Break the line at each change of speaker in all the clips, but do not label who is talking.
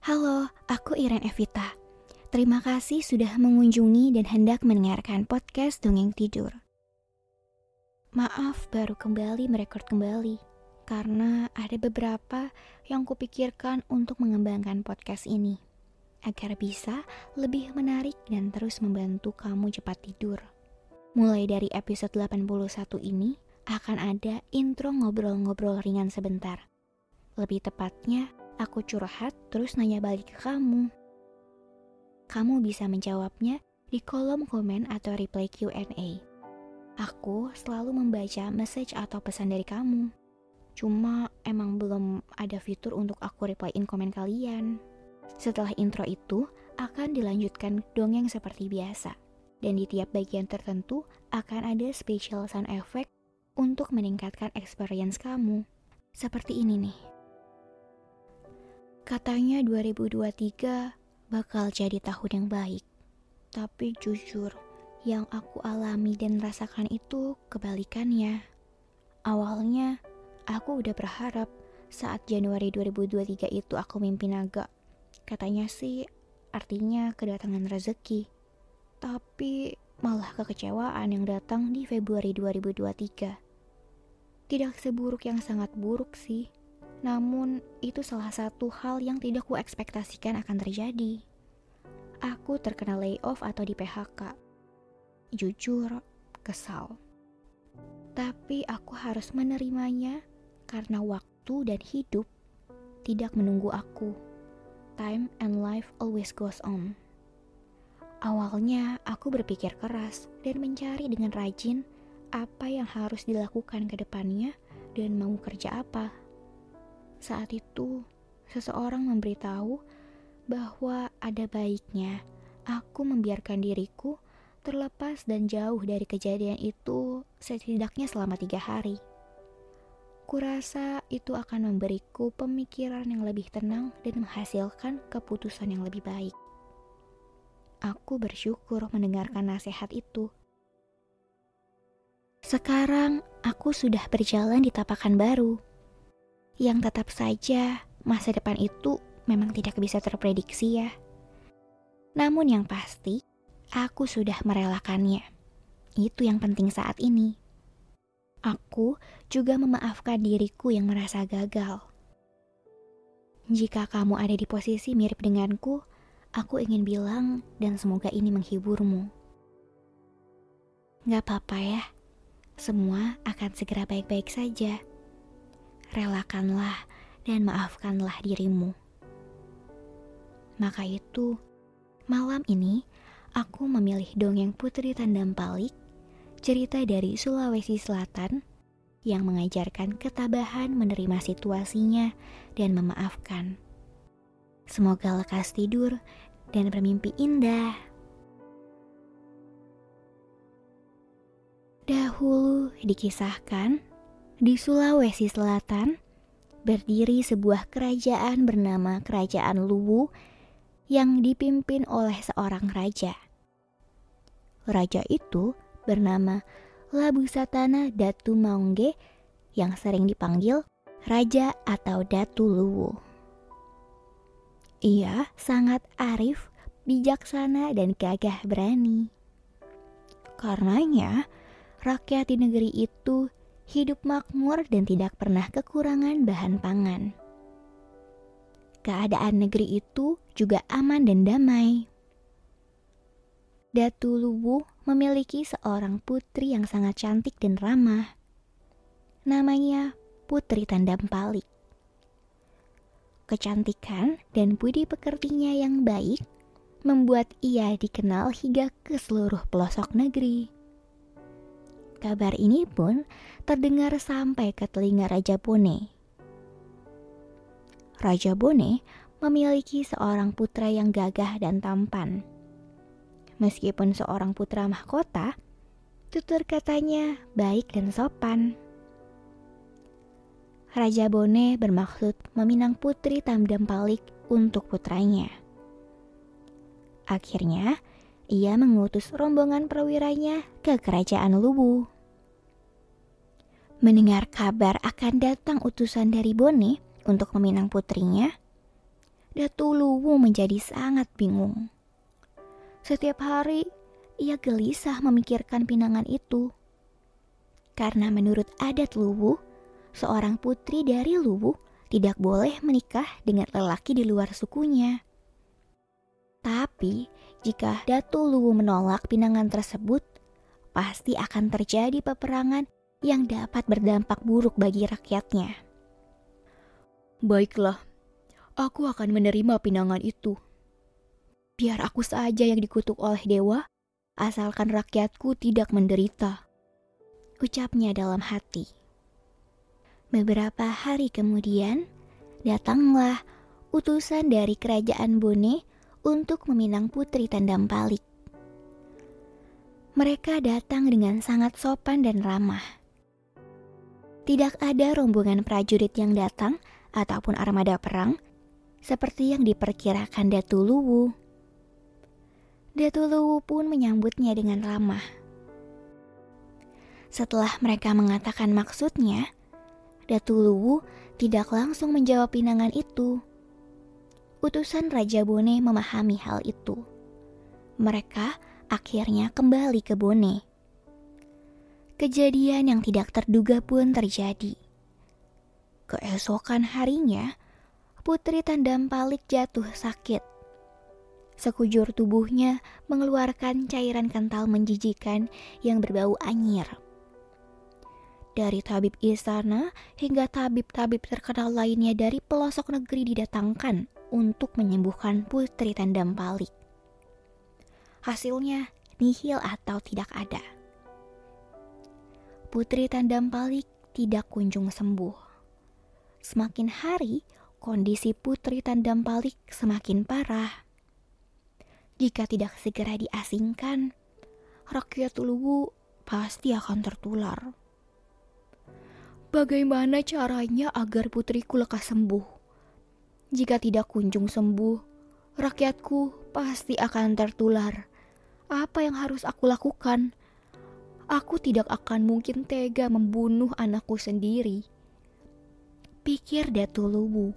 Halo, aku Iren Evita. Terima kasih sudah mengunjungi dan hendak mendengarkan podcast Dongeng Tidur. Maaf baru kembali merekord kembali karena ada beberapa yang kupikirkan untuk mengembangkan podcast ini agar bisa lebih menarik dan terus membantu kamu cepat tidur. Mulai dari episode 81 ini akan ada intro ngobrol-ngobrol ringan sebentar. Lebih tepatnya, aku curhat terus nanya balik ke kamu. Kamu bisa menjawabnya di kolom komen atau reply Q&A. Aku selalu membaca message atau pesan dari kamu. Cuma emang belum ada fitur untuk aku replyin komen kalian. Setelah intro itu, akan dilanjutkan dongeng seperti biasa dan di tiap bagian tertentu akan ada special sound effect untuk meningkatkan experience kamu. Seperti ini nih. Katanya 2023 bakal jadi tahun yang baik. Tapi jujur, yang aku alami dan rasakan itu kebalikannya. Awalnya, aku udah berharap saat Januari 2023 itu aku mimpi naga. Katanya sih artinya kedatangan rezeki. Tapi malah kekecewaan yang datang di Februari 2023. Tidak seburuk yang sangat buruk sih, namun itu salah satu hal yang tidak ku ekspektasikan akan terjadi. Aku terkena layoff atau di PHK. Jujur, kesal. Tapi aku harus menerimanya karena waktu dan hidup tidak menunggu aku. Time and life always goes on. Awalnya aku berpikir keras dan mencari dengan rajin apa yang harus dilakukan ke depannya dan mau kerja apa. Saat itu, seseorang memberitahu bahwa ada baiknya aku membiarkan diriku terlepas dan jauh dari kejadian itu setidaknya selama tiga hari. Kurasa itu akan memberiku pemikiran yang lebih tenang dan menghasilkan keputusan yang lebih baik. Aku bersyukur mendengarkan nasihat itu. Sekarang aku sudah berjalan di tapakan baru. Yang tetap saja masa depan itu memang tidak bisa terprediksi ya. Namun yang pasti, aku sudah merelakannya. Itu yang penting saat ini. Aku juga memaafkan diriku yang merasa gagal. Jika kamu ada di posisi mirip denganku, Aku ingin bilang dan semoga ini menghiburmu. Gak apa-apa ya, semua akan segera baik-baik saja. Relakanlah dan maafkanlah dirimu. Maka itu, malam ini aku memilih dongeng Putri Tandam Palik, cerita dari Sulawesi Selatan yang mengajarkan ketabahan menerima situasinya dan memaafkan. Semoga lekas tidur dan bermimpi indah. Dahulu dikisahkan, di Sulawesi Selatan berdiri sebuah kerajaan bernama Kerajaan Luwu yang dipimpin oleh seorang raja. Raja itu bernama Labu Satana Datu Maungge yang sering dipanggil Raja atau Datu Luwu. Ia sangat arif, bijaksana, dan gagah berani. Karenanya, rakyat di negeri itu hidup makmur dan tidak pernah kekurangan bahan pangan. Keadaan negeri itu juga aman dan damai. Datu Luwu memiliki seorang putri yang sangat cantik dan ramah. Namanya Putri Tandam Palik kecantikan dan budi pekertinya yang baik membuat ia dikenal hingga ke seluruh pelosok negeri. Kabar ini pun terdengar sampai ke telinga Raja Pune. Raja Bone memiliki seorang putra yang gagah dan tampan. Meskipun seorang putra mahkota, tutur katanya baik dan sopan. Raja Bone bermaksud meminang putri Tamdam Palik untuk putranya. Akhirnya, ia mengutus rombongan perwiranya ke kerajaan Luwu. Mendengar kabar akan datang utusan dari Bone untuk meminang putrinya, Datu Luwu menjadi sangat bingung. Setiap hari ia gelisah memikirkan pinangan itu. Karena menurut adat Luwu, seorang putri dari Luwu tidak boleh menikah dengan lelaki di luar sukunya. Tapi, jika Datu Luwu menolak pinangan tersebut, pasti akan terjadi peperangan yang dapat berdampak buruk bagi rakyatnya.
Baiklah, aku akan menerima pinangan itu. Biar aku saja yang dikutuk oleh dewa, asalkan rakyatku tidak menderita.
Ucapnya dalam hati. Beberapa hari kemudian, datanglah utusan dari kerajaan Bone untuk meminang putri Tandam Palik. Mereka datang dengan sangat sopan dan ramah. Tidak ada rombongan prajurit yang datang ataupun armada perang seperti yang diperkirakan Datu Luwu. Datu Luwu pun menyambutnya dengan ramah. Setelah mereka mengatakan maksudnya, Datu Luwu tidak langsung menjawab pinangan itu. Utusan Raja Bone memahami hal itu. Mereka akhirnya kembali ke Bone. Kejadian yang tidak terduga pun terjadi. Keesokan harinya, Putri Tandam Palik jatuh sakit. Sekujur tubuhnya mengeluarkan cairan kental menjijikan yang berbau anyir. Dari tabib istana hingga tabib-tabib terkenal lainnya dari pelosok negeri didatangkan untuk menyembuhkan Putri Palik. Hasilnya nihil atau tidak ada. Putri Palik tidak kunjung sembuh. Semakin hari, kondisi Putri Palik semakin parah. Jika tidak segera diasingkan, rakyat Luwu pasti akan tertular.
Bagaimana caranya agar putriku lekas sembuh? Jika tidak kunjung sembuh, rakyatku pasti akan tertular. Apa yang harus aku lakukan? Aku tidak akan mungkin tega membunuh anakku sendiri. Pikir Datu Luwu.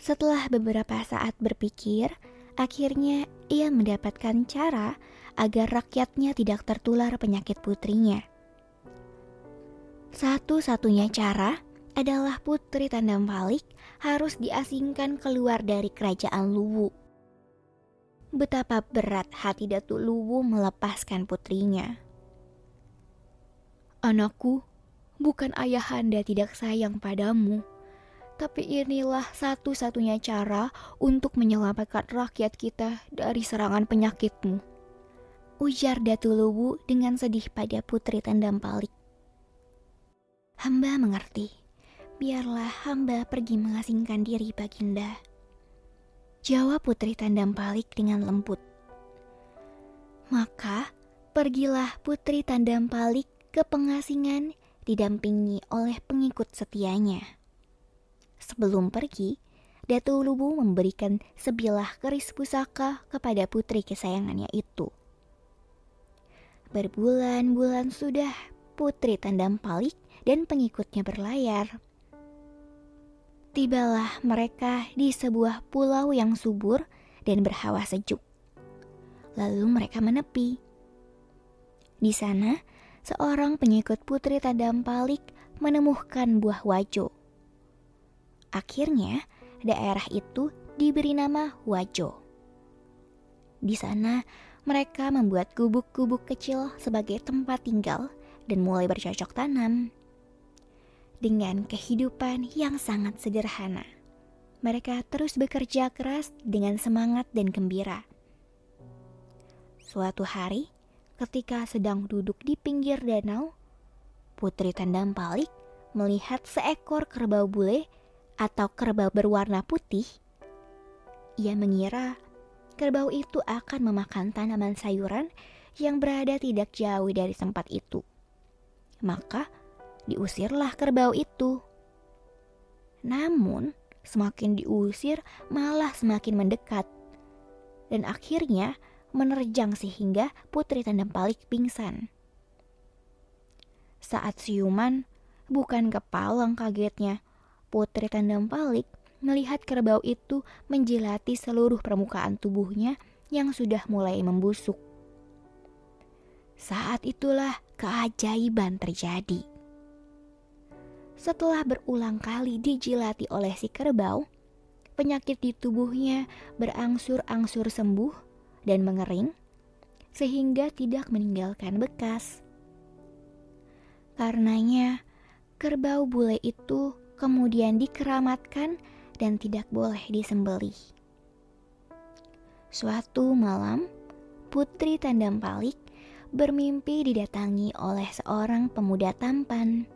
Setelah beberapa saat berpikir, akhirnya ia mendapatkan cara agar rakyatnya tidak tertular penyakit putrinya. Satu-satunya cara adalah putri Tandam Palik harus diasingkan keluar dari kerajaan Luwu. Betapa berat hati Datu Luwu melepaskan putrinya.
Anakku, bukan ayahanda tidak sayang padamu tapi inilah satu-satunya cara untuk menyelamatkan rakyat kita dari serangan penyakitmu.
Ujar Datu Luwu dengan sedih pada putri Tandam Palik. Hamba mengerti. Biarlah hamba pergi mengasingkan diri Baginda. Jawab putri Tandam Palik dengan lembut. Maka pergilah putri Tandam Palik ke pengasingan didampingi oleh pengikut setianya. Sebelum pergi, Datu Lubu memberikan sebilah keris pusaka kepada putri kesayangannya itu. Berbulan-bulan sudah putri Tandam Palik dan pengikutnya berlayar. Tibalah mereka di sebuah pulau yang subur dan berhawa sejuk. Lalu mereka menepi. Di sana, seorang pengikut putri Tandam Palik menemukan buah wajo Akhirnya, daerah itu diberi nama Wajo. Di sana, mereka membuat gubuk-gubuk kecil sebagai tempat tinggal dan mulai bercocok tanam. Dengan kehidupan yang sangat sederhana, mereka terus bekerja keras dengan semangat dan gembira. Suatu hari, ketika sedang duduk di pinggir danau, Putri Tandam Palik melihat seekor kerbau bule atau kerbau berwarna putih, ia mengira kerbau itu akan memakan tanaman sayuran yang berada tidak jauh dari tempat itu. Maka diusirlah kerbau itu. Namun, semakin diusir malah semakin mendekat. Dan akhirnya menerjang sehingga Putri Tandem Palik pingsan. Saat siuman, bukan kepala kagetnya, Putri Tandem Palik melihat kerbau itu menjilati seluruh permukaan tubuhnya yang sudah mulai membusuk. Saat itulah keajaiban terjadi. Setelah berulang kali dijilati oleh si kerbau, penyakit di tubuhnya berangsur-angsur sembuh dan mengering, sehingga tidak meninggalkan bekas. Karenanya, kerbau bule itu kemudian dikeramatkan dan tidak boleh disembelih. Suatu malam, Putri Tandam Palik bermimpi didatangi oleh seorang pemuda tampan.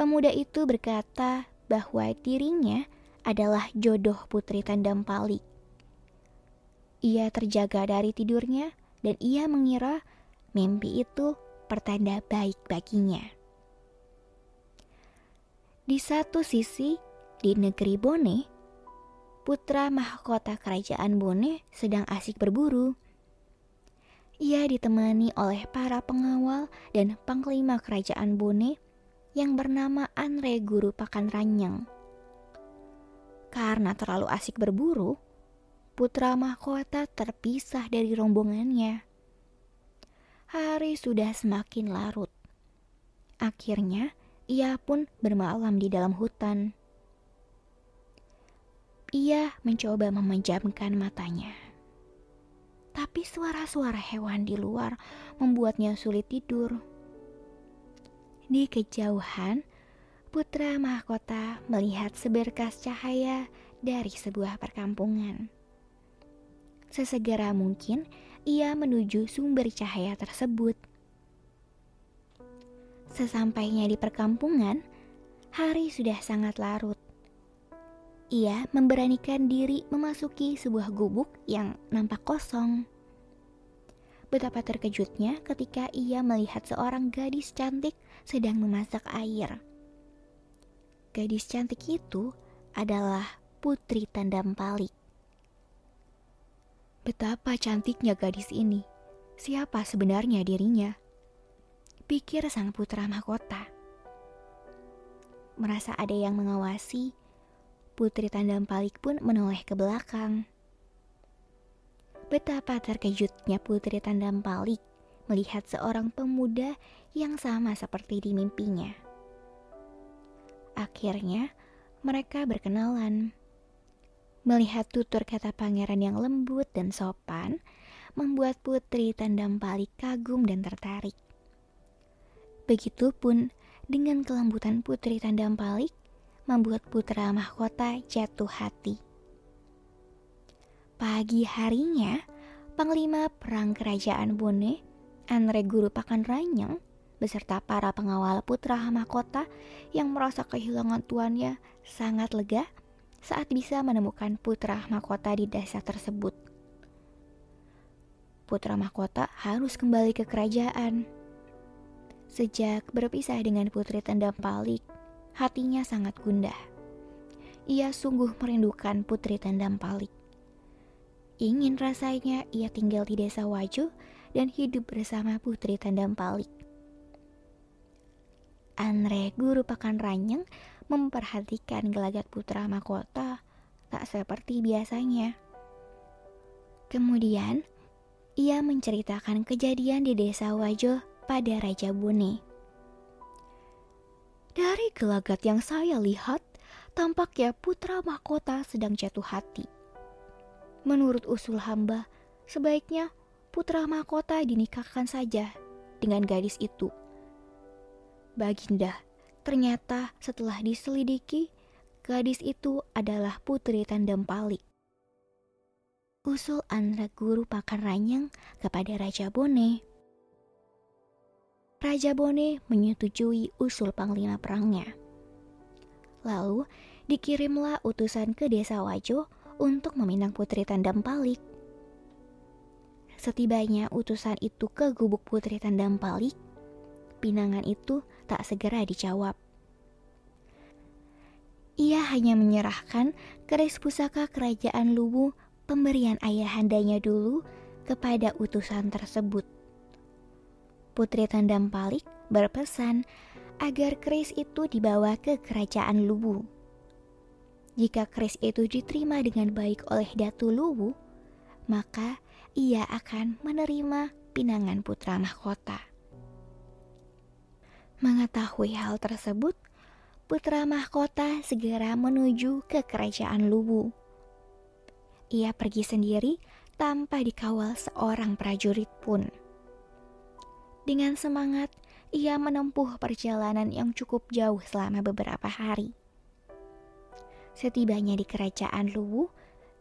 Pemuda itu berkata bahwa dirinya adalah jodoh Putri Tandam Palik. Ia terjaga dari tidurnya dan ia mengira mimpi itu pertanda baik baginya. Di satu sisi, di negeri Bone, putra mahkota kerajaan Bone sedang asik berburu. Ia ditemani oleh para pengawal dan panglima kerajaan Bone yang bernama Anre Guru Pakan Ranyang. Karena terlalu asik berburu, putra mahkota terpisah dari rombongannya. Hari sudah semakin larut. Akhirnya, ia pun bermalam di dalam hutan. Ia mencoba memejamkan matanya. Tapi suara-suara hewan di luar membuatnya sulit tidur. Di kejauhan, putra mahkota melihat seberkas cahaya dari sebuah perkampungan. Sesegera mungkin, ia menuju sumber cahaya tersebut. Sesampainya di perkampungan, hari sudah sangat larut ia memberanikan diri memasuki sebuah gubuk yang nampak kosong. Betapa terkejutnya ketika ia melihat seorang gadis cantik sedang memasak air. Gadis cantik itu adalah Putri Tandam Palik. Betapa cantiknya gadis ini. Siapa sebenarnya dirinya? Pikir sang putra mahkota. Merasa ada yang mengawasi, Putri Tandam Palik pun menoleh ke belakang. Betapa terkejutnya Putri Tandam Palik melihat seorang pemuda yang sama seperti di mimpinya. Akhirnya, mereka berkenalan. Melihat tutur kata pangeran yang lembut dan sopan, membuat Putri Tandam Palik kagum dan tertarik. Begitupun dengan kelembutan Putri Tandam Palik membuat putra mahkota jatuh hati. Pagi harinya, Panglima Perang Kerajaan Bone, Anre Guru Pakan Ranyang, beserta para pengawal putra mahkota yang merasa kehilangan tuannya sangat lega saat bisa menemukan putra mahkota di desa tersebut. Putra mahkota harus kembali ke kerajaan. Sejak berpisah dengan putri tendam palik, hatinya sangat gundah. Ia sungguh merindukan putri tandam palik. Ingin rasanya ia tinggal di desa Wajo dan hidup bersama putri tandam palik. Andre, guru pakan ranyeng, memperhatikan gelagat putra mahkota tak seperti biasanya. Kemudian, ia menceritakan kejadian di desa Wajo pada Raja Bune. Dari gelagat yang saya lihat, tampaknya putra mahkota sedang jatuh hati. Menurut usul hamba, sebaiknya putra mahkota dinikahkan saja dengan gadis itu. Baginda, ternyata setelah diselidiki, gadis itu adalah putri tandem palik. Usul Andra Guru Pakar Ranyang kepada Raja Bone Raja Bone menyetujui usul panglima perangnya. Lalu, dikirimlah utusan ke desa Wajo untuk meminang Putri Tandam Palik. Setibanya utusan itu ke gubuk Putri Tandam Palik, pinangan itu tak segera dijawab. Ia hanya menyerahkan keris pusaka kerajaan Luwu pemberian ayahandanya dulu kepada utusan tersebut. Putri Tandam Palik berpesan agar keris itu dibawa ke kerajaan Luwu. Jika keris itu diterima dengan baik oleh Datu Luwu, maka ia akan menerima pinangan putra mahkota. Mengetahui hal tersebut, putra mahkota segera menuju ke kerajaan Luwu. Ia pergi sendiri tanpa dikawal seorang prajurit pun. Dengan semangat, ia menempuh perjalanan yang cukup jauh selama beberapa hari. Setibanya di kerajaan Luwu,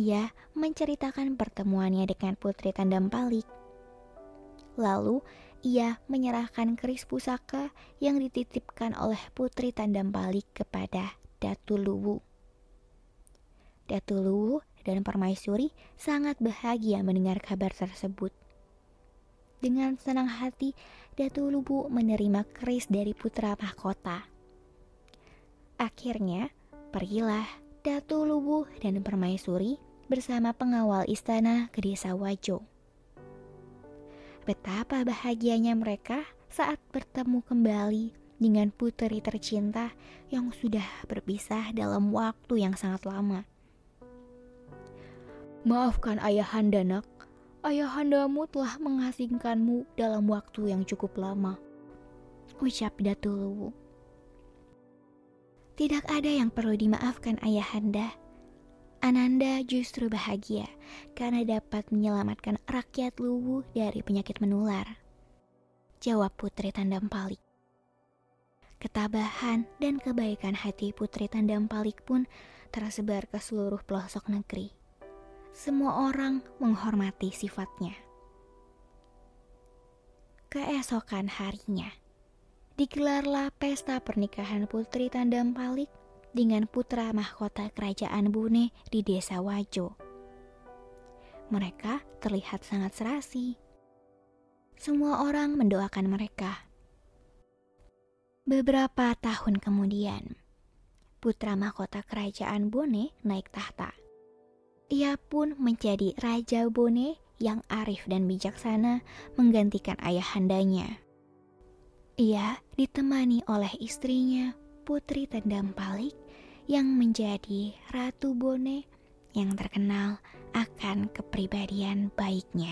ia menceritakan pertemuannya dengan Putri Tandam Palik. Lalu, ia menyerahkan keris pusaka yang dititipkan oleh Putri Tandam Palik kepada Datu Luwu. Datu Luwu dan Permaisuri sangat bahagia mendengar kabar tersebut. Dengan senang hati, Datu Luwu menerima keris dari putra mahkota. Akhirnya, Pergilah Datu Lubuh dan Permaisuri bersama pengawal istana ke desa Wajo. Betapa bahagianya mereka saat bertemu kembali dengan putri tercinta yang sudah berpisah dalam waktu yang sangat lama. Maafkan ayahanda nak, ayahandamu telah mengasingkanmu dalam waktu yang cukup lama. Ucap Datu Luwu. Tidak ada yang perlu dimaafkan ayahanda. Ananda justru bahagia karena dapat menyelamatkan rakyat Luwu dari penyakit menular. Jawab Putri Tandam Palik. Ketabahan dan kebaikan hati Putri Tandam Palik pun tersebar ke seluruh pelosok negeri. Semua orang menghormati sifatnya. Keesokan harinya, digelarlah pesta pernikahan Putri Tandam Palik dengan putra mahkota kerajaan Bune di desa Wajo. Mereka terlihat sangat serasi. Semua orang mendoakan mereka. Beberapa tahun kemudian, putra mahkota kerajaan Bone naik tahta. Ia pun menjadi Raja Bone yang arif dan bijaksana menggantikan ayahandanya. Ia ditemani oleh istrinya Putri Tendam Palik yang menjadi Ratu Bone yang terkenal akan kepribadian baiknya.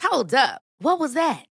Hold up. What was that?